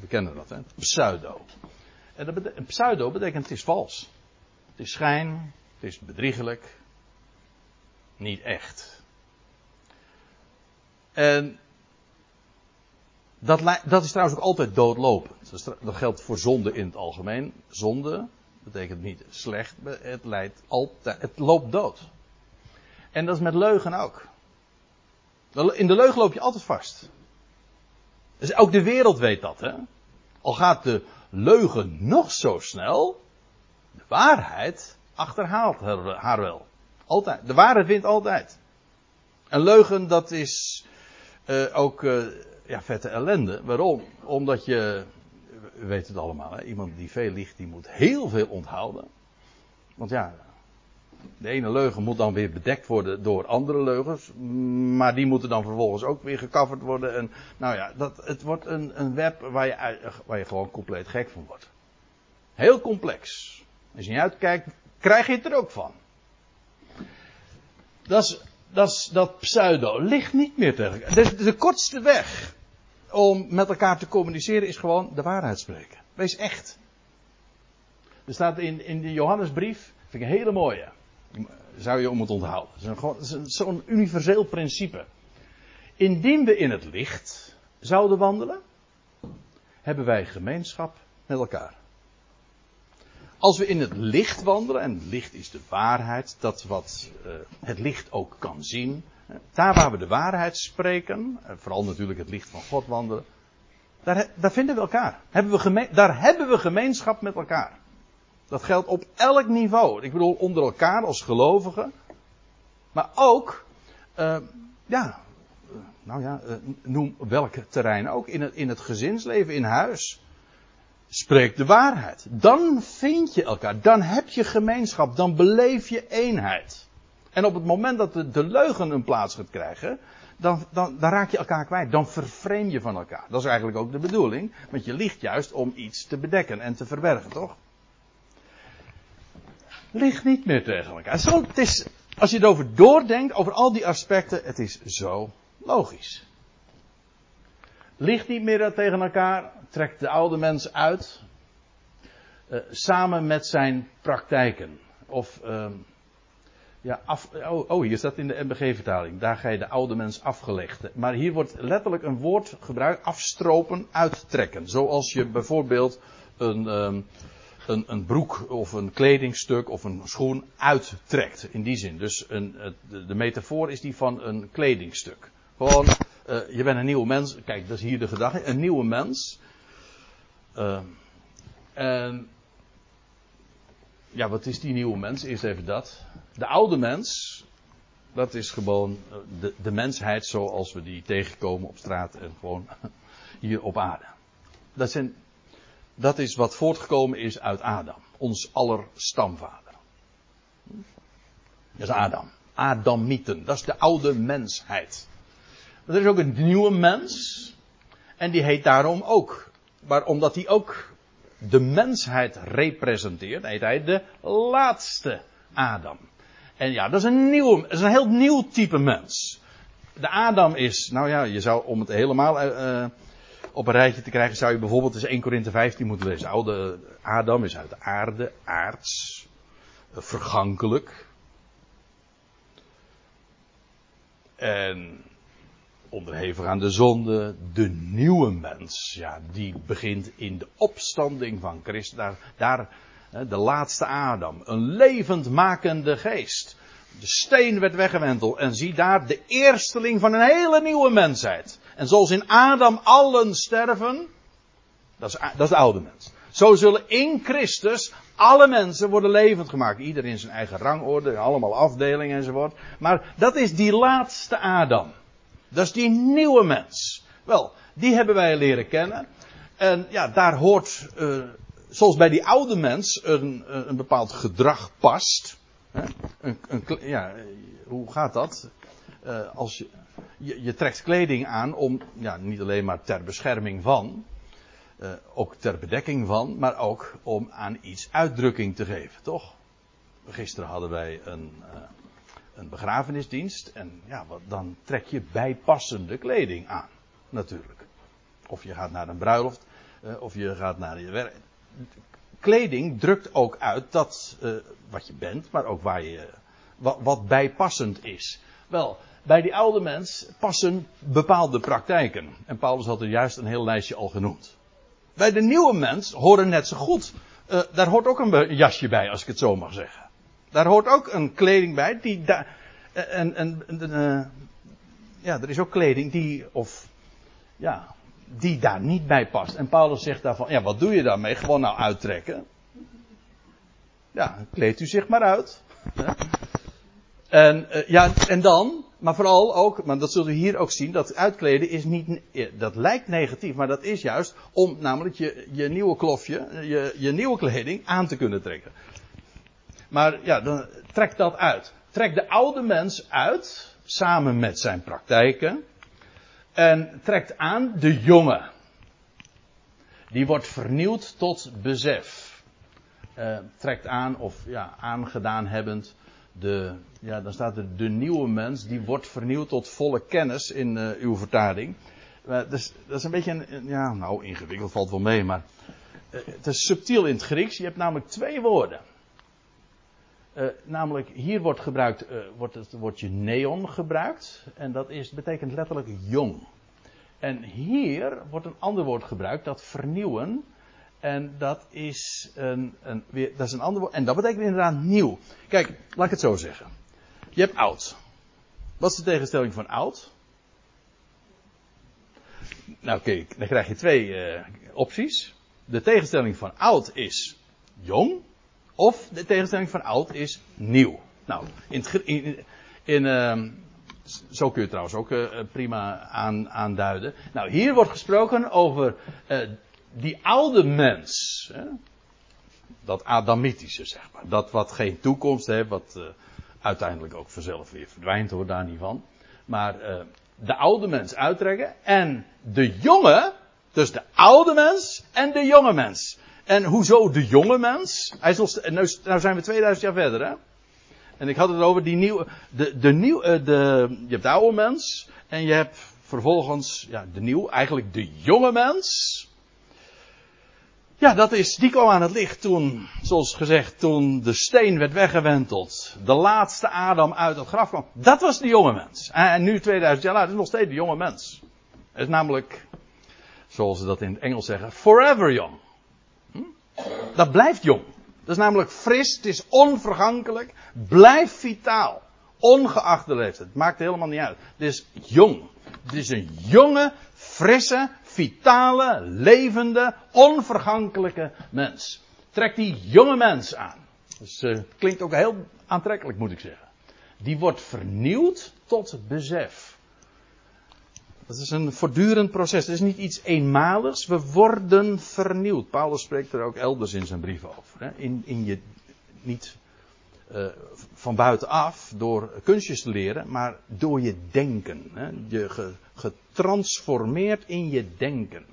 We kennen dat, hè? Pseudo. En pseudo betekent het is vals. Het is schijn, het is bedriegelijk, niet echt. En dat, dat is trouwens ook altijd doodlopend. Dat geldt voor zonde in het algemeen. Zonde, betekent niet slecht, het, leidt altijd, het loopt dood. En dat is met leugen ook. In de leugen loop je altijd vast. Dus ook de wereld weet dat, hè. Al gaat de leugen nog zo snel, de waarheid achterhaalt haar wel. Altijd. De waarheid wint altijd. En leugen, dat is uh, ook uh, ja, vette ellende. Waarom? Omdat je weet het allemaal, hè? iemand die veel liegt, die moet heel veel onthouden. Want ja, de ene leugen moet dan weer bedekt worden door andere leugens. Maar die moeten dan vervolgens ook weer gecoverd worden. En nou ja, dat, het wordt een, een web waar je, waar je gewoon compleet gek van wordt. Heel complex. Als je niet uitkijkt, krijg je het er ook van. Dat is, dat, is, dat pseudo ligt niet meer tegen. De, de kortste weg om met elkaar te communiceren is gewoon de waarheid spreken. Wees echt. Er staat in, in de Johannesbrief, vind ik een hele mooie. Zou je om het onthouden. Het is zo'n universeel principe. Indien we in het licht zouden wandelen, hebben wij gemeenschap met elkaar. Als we in het licht wandelen, en het licht is de waarheid, dat wat uh, het licht ook kan zien, daar waar we de waarheid spreken, vooral natuurlijk het licht van God wandelen, daar, daar vinden we elkaar. Hebben we daar hebben we gemeenschap met elkaar. Dat geldt op elk niveau. Ik bedoel, onder elkaar als gelovigen. Maar ook, uh, ja, nou ja, noem welk terrein ook. In het, in het gezinsleven, in huis. Spreek de waarheid. Dan vind je elkaar. Dan heb je gemeenschap. Dan beleef je eenheid. En op het moment dat de, leugen een plaats gaat krijgen, dan, dan, dan, raak je elkaar kwijt. Dan vervreem je van elkaar. Dat is eigenlijk ook de bedoeling. Want je ligt juist om iets te bedekken en te verbergen, toch? Ligt niet meer tegen elkaar. Zo, het is, als je erover doordenkt, over al die aspecten, het is zo logisch. Ligt niet meer tegen elkaar, trekt de oude mens uit, uh, samen met zijn praktijken. Of, uh, ja, af, oh, oh, hier staat in de MBG-vertaling, daar ga je de oude mens afgelegd. Maar hier wordt letterlijk een woord gebruikt, afstropen, uittrekken. Zoals je bijvoorbeeld een, um, een, een, broek of een kledingstuk of een schoen uittrekt. In die zin. Dus een, de, metafoor is die van een kledingstuk. Gewoon, uh, je bent een nieuwe mens. Kijk, dat is hier de gedachte. Een nieuwe mens. Uh, en. Ja, wat is die nieuwe mens? Eerst even dat. De oude mens. Dat is gewoon de, de mensheid zoals we die tegenkomen op straat en gewoon hier op aarde. Dat, zijn, dat is wat voortgekomen is uit Adam. Ons aller stamvader. Dat is Adam. Adamieten. Dat is de oude mensheid. Er is ook een nieuwe mens. En die heet daarom ook. Maar omdat hij ook de mensheid representeert, heet hij de laatste Adam. En ja, dat is een nieuw, dat is een heel nieuw type mens. De Adam is, nou ja, je zou om het helemaal uh, op een rijtje te krijgen, zou je bijvoorbeeld eens 1 Korinthe 15 moeten lezen. Oude Adam is uit de aarde, aards, vergankelijk. En onderhevig aan de zonde. De nieuwe mens, ja, die begint in de opstanding van Christus. Daar, daar de laatste Adam. Een levendmakende geest. De steen werd weggewenteld en zie daar de eersteling van een hele nieuwe mensheid. En zoals in Adam allen sterven, dat is, dat is de oude mens. Zo zullen in Christus alle mensen worden levend gemaakt. Ieder in zijn eigen rangorde, allemaal afdelingen enzovoort. Maar dat is die laatste Adam. Dat is die nieuwe mens. Wel, die hebben wij leren kennen. En ja, daar hoort, uh, zoals bij die oude mens, een, een bepaald gedrag past. Hè? Een, een, ja, hoe gaat dat? Uh, als je, je, trekt kleding aan om, ja, niet alleen maar ter bescherming van, ook ter bedekking van, maar ook om aan iets uitdrukking te geven, toch? Gisteren hadden wij een, een begrafenisdienst en ja, wat, dan trek je bijpassende kleding aan, natuurlijk. Of je gaat naar een bruiloft, uh, of je gaat naar je werk. Kleding drukt ook uit dat uh, wat je bent, maar ook waar je, wat, wat bijpassend is. Wel, bij die oude mens passen bepaalde praktijken. En Paulus had er juist een heel lijstje al genoemd. Bij de nieuwe mens horen net zo goed. Uh, daar hoort ook een jasje bij, als ik het zo mag zeggen. Daar hoort ook een kleding bij die daar. En, en, ja, er is ook kleding die, of, ja, die daar niet bij past. En Paulus zegt daarvan, ja, wat doe je daarmee? Gewoon nou uittrekken. Ja, kleedt u zich maar uit. En, uh, ja, en dan, maar vooral ook, maar dat zult u hier ook zien, dat uitkleden is niet, dat lijkt negatief, maar dat is juist om namelijk je, je nieuwe klofje, je, je nieuwe kleding aan te kunnen trekken. Maar ja, dan trek dat uit. Trek de oude mens uit, samen met zijn praktijken. En trekt aan de jonge. Die wordt vernieuwd tot besef. Uh, trekt aan, of ja, aangedaan hebbend. De, ja, dan staat er de nieuwe mens, die wordt vernieuwd tot volle kennis in uh, uw vertaling. Uh, dus, dat is een beetje een, ja, nou ingewikkeld valt wel mee, maar het is subtiel in het Grieks. Je hebt namelijk twee woorden. Uh, namelijk, hier wordt, gebruikt, uh, wordt het woordje neon gebruikt. En dat is, betekent letterlijk jong. En hier wordt een ander woord gebruikt, dat vernieuwen. En dat is een, een, weer, dat is een ander woord. En dat betekent inderdaad nieuw. Kijk, laat ik het zo zeggen. Je hebt oud. Wat is de tegenstelling van oud? Nou, kijk, dan krijg je twee uh, opties. De tegenstelling van oud is jong. Of de tegenstelling van oud is nieuw. Nou, in, in, uh, zo kun je trouwens ook uh, prima aan, aanduiden. Nou, hier wordt gesproken over uh, die oude mens. Hè? Dat Adamitische, zeg maar. Dat wat geen toekomst heeft, wat uiteindelijk ook vanzelf weer verdwijnt, hoor, daar niet van. Maar de oude mens uittrekken en de jonge, dus de oude mens en de jonge mens. En hoezo de jonge mens? Hij is nog, nou, nou zijn we 2000 jaar verder, hè? En ik had het over die nieuwe, de, de nieuw, eh, de, je hebt de oude mens en je hebt vervolgens, ja, de nieuw, eigenlijk de jonge mens. Ja, dat is, die kwam aan het licht toen, zoals gezegd, toen de steen werd weggewenteld. De laatste Adam uit het graf kwam. Dat was de jonge mens. En nu 2000 jaar later is nog steeds de jonge mens. Het is namelijk, zoals ze dat in het Engels zeggen, forever young. Dat blijft jong. Dat is namelijk fris, het is onvergankelijk, blijft vitaal. Ongeacht de leeftijd. Het maakt helemaal niet uit. Het is jong. Het is een jonge, frisse, vitale, levende, onvergankelijke mens. Trek die jonge mens aan. Dus uh, klinkt ook heel aantrekkelijk, moet ik zeggen. Die wordt vernieuwd tot besef. Dat is een voortdurend proces. Het is niet iets eenmaligs. We worden vernieuwd. Paulus spreekt er ook elders in zijn brief over. Hè? In, in je, niet uh, van buitenaf door kunstjes te leren, maar door je denken. Hè? Je ge, getransformeerd in je denken.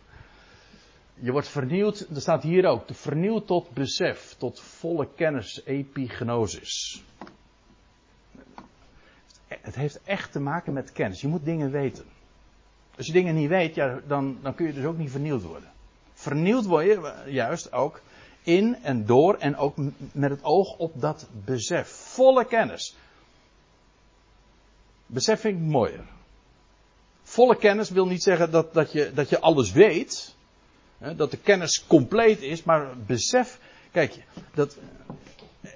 Je wordt vernieuwd, er staat hier ook, vernieuwd tot besef, tot volle kennis, epignosis. Het heeft echt te maken met kennis. Je moet dingen weten. Als je dingen niet weet, ja, dan, dan kun je dus ook niet vernieuwd worden. Vernieuwd word je juist ook in en door en ook met het oog op dat besef. Volle kennis. Besef vind ik mooier. Volle kennis wil niet zeggen dat, dat, je, dat je alles weet. Hè, dat de kennis compleet is, maar besef. Kijk, dat,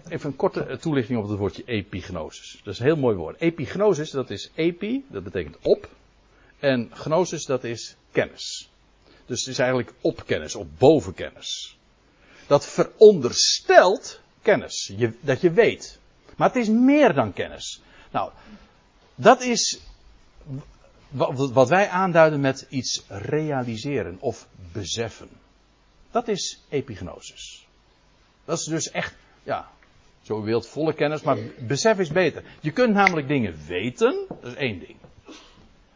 even een korte toelichting op het woordje epignosis. Dat is een heel mooi woord. Epignosis, dat is epi, dat betekent op. En gnosis, dat is kennis. Dus het is eigenlijk opkennis, of bovenkennis. Dat veronderstelt kennis, je, dat je weet. Maar het is meer dan kennis. Nou, dat is wat wij aanduiden met iets realiseren of beseffen. Dat is epignosis. Dat is dus echt, ja, zo wilt volle kennis, maar besef is beter. Je kunt namelijk dingen weten, dat is één ding.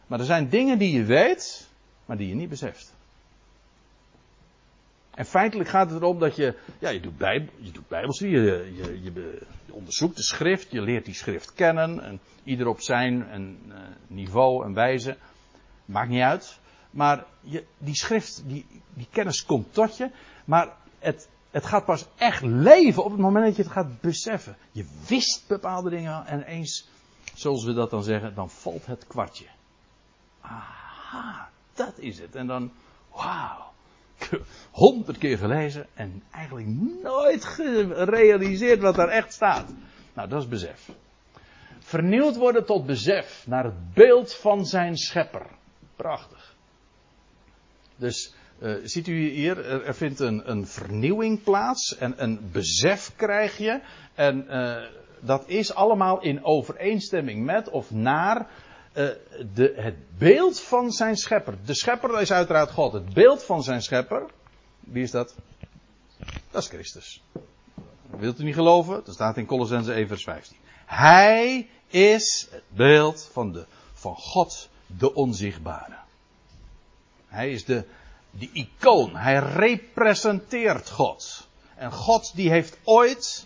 Maar er zijn dingen die je weet, maar die je niet beseft. En feitelijk gaat het erom dat je, ja, je doet, bij, je doet bijbelstudie, je, je, je, onderzoekt de schrift, je leert die schrift kennen, en ieder op zijn en, uh, niveau en wijze. Maakt niet uit. Maar je, die schrift, die, die kennis komt tot je, maar het, het gaat pas echt leven op het moment dat je het gaat beseffen. Je wist bepaalde dingen en eens, zoals we dat dan zeggen, dan valt het kwartje. Aha, dat is het. En dan, wauw honderd keer gelezen en eigenlijk nooit gerealiseerd wat daar echt staat. Nou, dat is besef. Vernieuwd worden tot besef naar het beeld van zijn schepper. Prachtig. Dus uh, ziet u hier, er, vindt een, een, vernieuwing plaats en een besef krijg je. En uh, dat is allemaal in overeenstemming met of naar uh, de, het beeld van zijn schepper. De schepper is uiteraard God. Het beeld van zijn schepper. Wie is dat? Dat is Christus. Wilt u niet geloven? Dat staat in Colossense 1 vers 15. Hij is het beeld van, de, van God, de onzichtbare. Hij is de, de icoon. Hij representeert God. En God die heeft ooit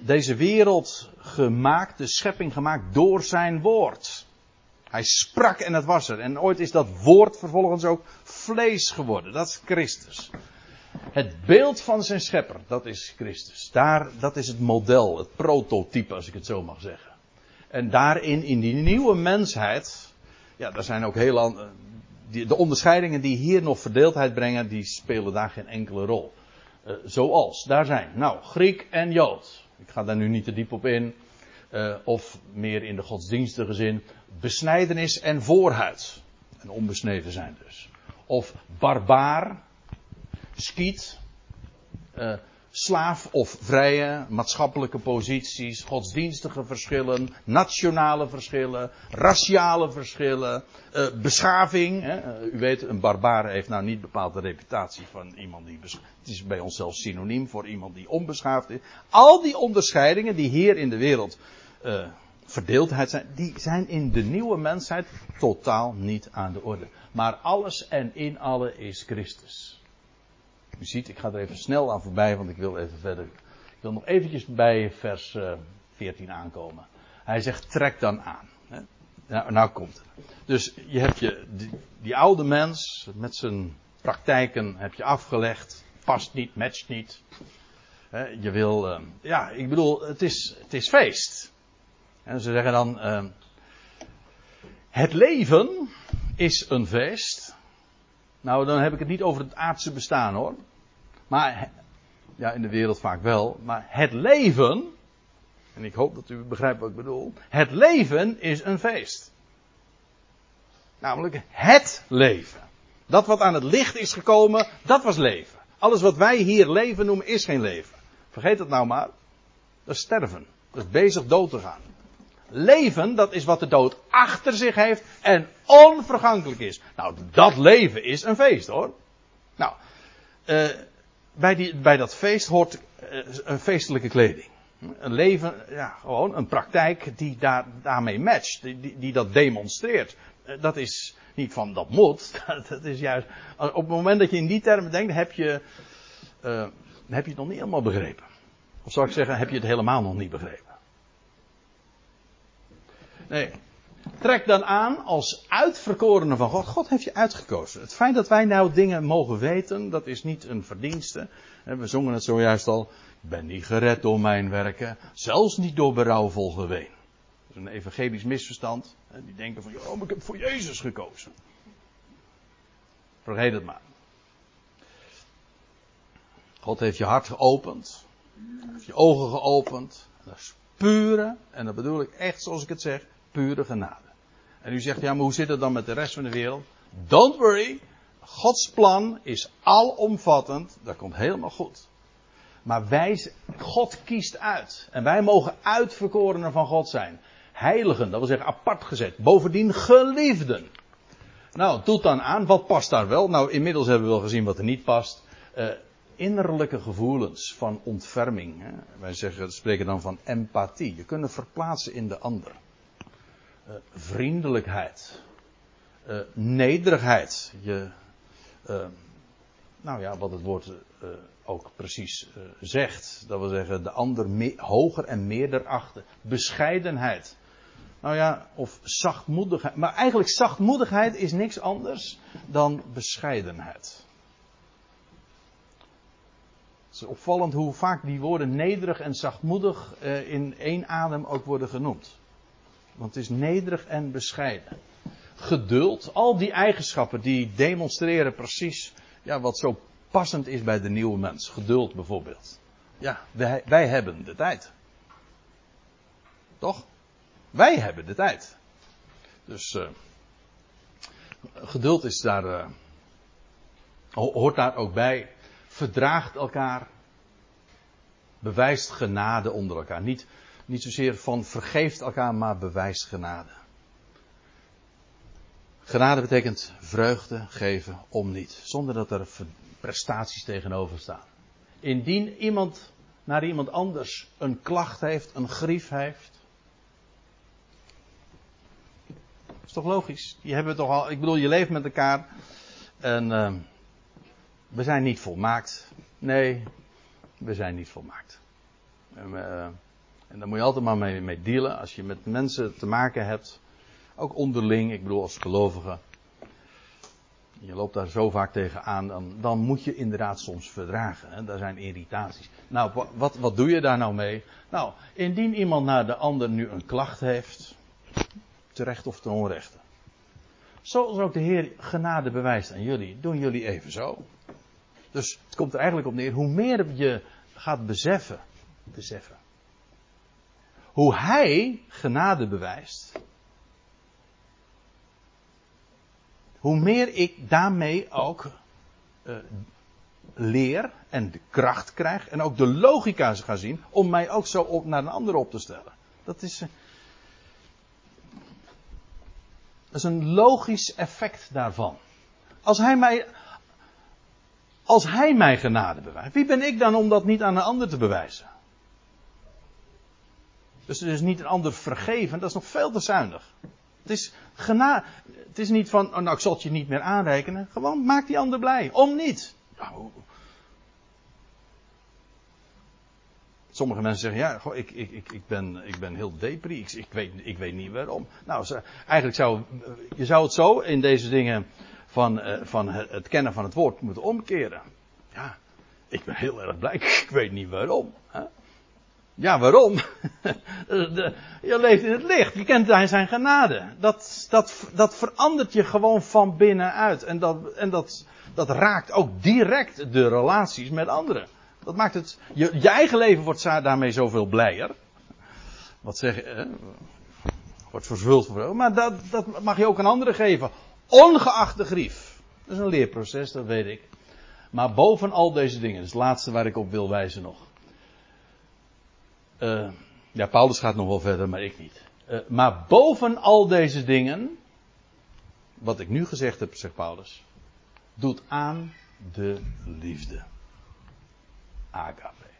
deze wereld gemaakt, de schepping gemaakt door zijn woord. Hij sprak en het was er. En ooit is dat woord vervolgens ook vlees geworden. Dat is Christus. Het beeld van zijn schepper, dat is Christus. Daar, dat is het model, het prototype, als ik het zo mag zeggen. En daarin, in die nieuwe mensheid, ja, daar zijn ook heel andere, de onderscheidingen die hier nog verdeeldheid brengen, die spelen daar geen enkele rol. Uh, zoals, daar zijn, nou, Griek en Jood. Ik ga daar nu niet te diep op in. Uh, of meer in de godsdienstige zin, besnijdenis en voorhuid. En onbesneden zijn dus. Of barbaar, skiet, uh, slaaf of vrije, maatschappelijke posities, godsdienstige verschillen, nationale verschillen, raciale verschillen, uh, beschaving. Hè. U weet, een barbaar heeft nou niet bepaald de reputatie van iemand die. Het is bij ons zelfs synoniem voor iemand die onbeschaafd is. Al die onderscheidingen die hier in de wereld uh, verdeeldheid zijn, die zijn in de nieuwe mensheid totaal niet aan de orde. Maar alles en in alle is Christus. U ziet, ik ga er even snel aan voorbij, want ik wil even verder. Ik wil nog eventjes bij vers uh, 14 aankomen. Hij zegt, trek dan aan. Hè? Nou, nou komt het. Dus je hebt je, die, oude mens met zijn praktijken heb je afgelegd. Past niet, matcht niet. Je wil, uh, ja, ik bedoel, het is, het is feest. En ze zeggen dan, uh, het leven is een feest. Nou, dan heb ik het niet over het aardse bestaan hoor. Maar, ja, in de wereld vaak wel. Maar het leven, en ik hoop dat u begrijpt wat ik bedoel. Het leven is een feest. Namelijk het leven. Dat wat aan het licht is gekomen, dat was leven. Alles wat wij hier leven noemen, is geen leven. Vergeet het nou maar. Dat is sterven. Dat is bezig dood te gaan. Leven, dat is wat de dood achter zich heeft en onvergankelijk is. Nou, dat leven is een feest hoor. Nou, uh, bij, die, bij dat feest hoort uh, een feestelijke kleding. Een leven, ja, gewoon een praktijk die daar, daarmee matcht, die, die, dat demonstreert. Uh, dat is niet van dat moet, dat is juist. Op het moment dat je in die termen denkt, heb je, heb je het nog niet helemaal begrepen. Of zou ik zeggen, heb je het helemaal nog niet begrepen. Nee. Trek dan aan als uitverkorene van God. God heeft je uitgekozen. Het feit dat wij nou dingen mogen weten, dat is niet een verdienste. We zongen het zojuist al. Ik ben niet gered door mijn werken, zelfs niet door berouwvol geween. Dat is een evangelisch misverstand. Die denken van, oh, ik heb voor Jezus gekozen. Vergeet het maar. God heeft je hart geopend. Heeft je ogen geopend. Pure, en dat bedoel ik echt zoals ik het zeg, pure genade. En u zegt, ja, maar hoe zit het dan met de rest van de wereld? Don't worry. Gods plan is alomvattend. Dat komt helemaal goed. Maar wij, God kiest uit. En wij mogen uitverkorenen van God zijn. Heiligen, dat wil zeggen apart gezet. Bovendien geliefden. Nou, doet dan aan, wat past daar wel? Nou, inmiddels hebben we wel gezien wat er niet past. Uh, innerlijke gevoelens van ontferming. Hè? Wij zeggen, spreken dan van empathie. Je kunt verplaatsen in de ander uh, vriendelijkheid, uh, nederigheid. Je, uh, nou ja, wat het woord ook precies zegt. Dat wil zeggen, de ander hoger en meerder achten. Bescheidenheid. Nou ja, of zachtmoedigheid. Maar eigenlijk zachtmoedigheid is niks anders dan bescheidenheid. Het is opvallend hoe vaak die woorden nederig en zachtmoedig in één adem ook worden genoemd. Want het is nederig en bescheiden. Geduld, al die eigenschappen die demonstreren precies ja, wat zo passend is bij de nieuwe mens. Geduld bijvoorbeeld. Ja, wij, wij hebben de tijd. Toch? Wij hebben de tijd. Dus uh, geduld is daar, uh, hoort daar ook bij. Verdraagt elkaar. Bewijst genade onder elkaar. Niet, niet zozeer van vergeeft elkaar, maar bewijst genade. Genade betekent vreugde geven om niet, zonder dat er prestaties tegenover staan. Indien iemand naar iemand anders een klacht heeft, een grief heeft. is toch logisch? Je hebben toch al, ik bedoel, je leeft met elkaar en uh, we zijn niet volmaakt. Nee, we zijn niet volmaakt. En, uh, en daar moet je altijd maar mee, mee dealen als je met mensen te maken hebt. Ook onderling, ik bedoel als gelovige. je loopt daar zo vaak tegenaan, dan, dan moet je inderdaad soms verdragen. Hè? Daar zijn irritaties. Nou, wat, wat doe je daar nou mee? Nou, indien iemand naar de ander nu een klacht heeft, terecht of ten onrechte. Zoals ook de Heer genade bewijst aan jullie, doen jullie even zo. Dus het komt er eigenlijk op neer, hoe meer je gaat beseffen, beseffen. Hoe Hij genade bewijst, hoe meer ik daarmee ook uh, leer en de kracht krijg en ook de logica ga zien om mij ook zo op, naar een ander op te stellen. Dat is, uh, dat is een logisch effect daarvan. Als hij mij, als hij mij genade bewijst, wie ben ik dan om dat niet aan een ander te bewijzen? Dus het is niet een ander vergeven, dat is nog veel te zuinig. Het is genade. Het is niet van, oh, nou ik zal het je niet meer aanrekenen. Gewoon maak die ander blij. Om niet. Nou, sommige mensen zeggen, ja, goh, ik, ik, ik, ik, ben, ik ben heel depri. Ik, ik, weet, ik weet niet waarom. Nou, eigenlijk zou, je zou het zo in deze dingen van, uh, van het kennen van het woord moeten omkeren. Ja, ik ben heel erg blij. Ik weet niet waarom. Hè? Ja, waarom? je leeft in het licht. Je kent zijn genade. Dat, dat, dat verandert je gewoon van binnenuit. En, dat, en dat, dat raakt ook direct de relaties met anderen. Dat maakt het. Je, je eigen leven wordt daarmee zoveel blijer. Wat zeg je? Eh, wordt verzwuld voor. Maar dat, dat mag je ook aan anderen geven. Ongeacht de grief. Dat is een leerproces, dat weet ik. Maar boven al deze dingen, dat is het laatste waar ik op wil wijzen nog. Uh, ja, Paulus gaat nog wel verder, maar ik niet. Uh, maar boven al deze dingen, wat ik nu gezegd heb, zegt Paulus, doet aan de liefde. Agape.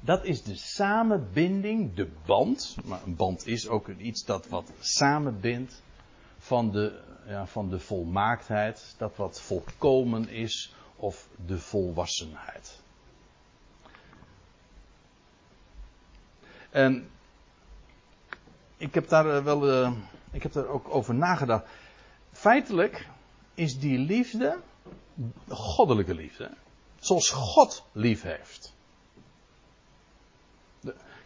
Dat is de samenbinding, de band. Maar een band is ook iets dat wat samenbindt van de, ja, van de volmaaktheid. Dat wat volkomen is of de volwassenheid. En ik heb daar eh, wel, uh, ik heb daar ook over nagedacht. Feitelijk is die liefde goddelijke liefde. Zoals God lief heeft.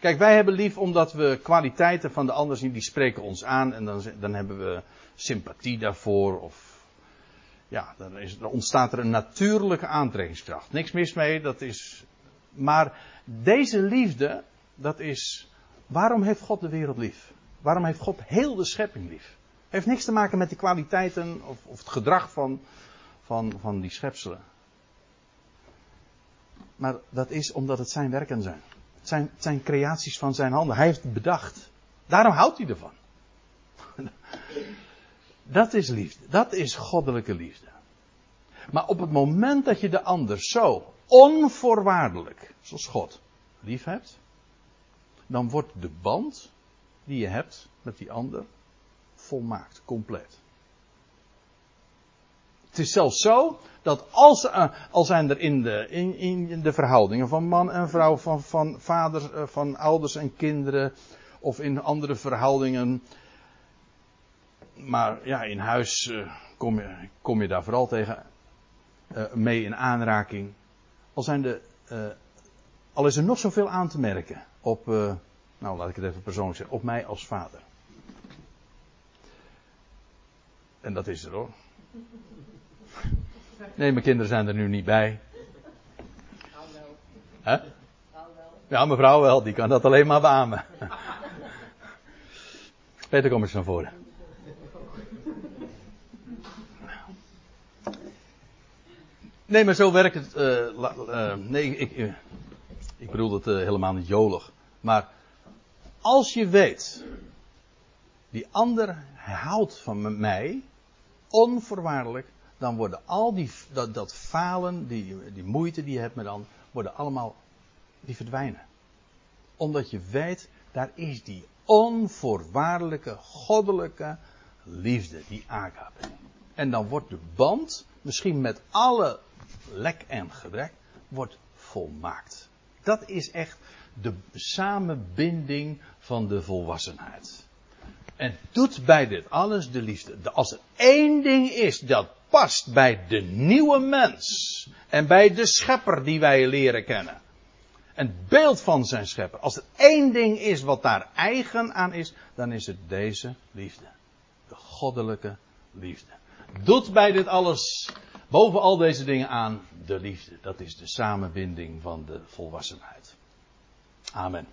Kijk, wij hebben lief omdat we kwaliteiten van de ander zien, die spreken ons aan en dan, dan hebben we sympathie daarvoor. Of ja, dan, is, ontstaat er een natuurlijke aantrekkingskracht. Niks mis mee, dat is. Maar deze liefde, dat is. Waarom heeft God de wereld lief? Waarom heeft God heel de schepping lief? Heeft niks te maken met de kwaliteiten of, of het gedrag van, van, van die schepselen. Maar dat is omdat het zijn werken zijn. Het zijn, zijn creaties van zijn handen. Hij heeft het bedacht. Daarom houdt hij ervan. Dat is liefde. Dat is goddelijke liefde. Maar op het moment dat je de ander zo onvoorwaardelijk, zoals God, lief hebt, dan wordt de band die je hebt met die ander volmaakt, compleet. Het is zelfs zo dat als, uh, al zijn er in de, in, in de verhoudingen van man en vrouw, van, van vaders, uh, van ouders en kinderen, of in andere verhoudingen, maar ja, in huis uh, kom, je, kom je daar vooral tegen mee in aanraking. Al, zijn de, al is er nog zoveel aan te merken op, nou laat ik het even persoonlijk zeggen, op mij als vader. En dat is er hoor. Nee, mijn kinderen zijn er nu niet bij. Hè? Ja, mevrouw wel, die kan dat alleen maar beamen. Peter, kom eens naar voren. Nee, maar zo werkt het. Uh, uh, nee, ik, ik, ik bedoel het helemaal niet jolig. Maar als je weet, die ander houdt van mij, onvoorwaardelijk, dan worden al die, dat, dat falen, die, die moeite die je hebt met dan, worden allemaal, die verdwijnen. Omdat je weet, daar is die onvoorwaardelijke, goddelijke liefde, die agape. En dan wordt de band, misschien met alle lek en gebrek, wordt volmaakt. Dat is echt de samenbinding van de volwassenheid. En doet bij dit alles de liefde. Als er één ding is dat past bij de nieuwe mens. En bij de schepper die wij leren kennen. Een beeld van zijn schepper. Als er één ding is wat daar eigen aan is, dan is het deze liefde. De goddelijke liefde. Doet bij dit alles, boven al deze dingen aan, de liefde. Dat is de samenbinding van de volwassenheid. Amen.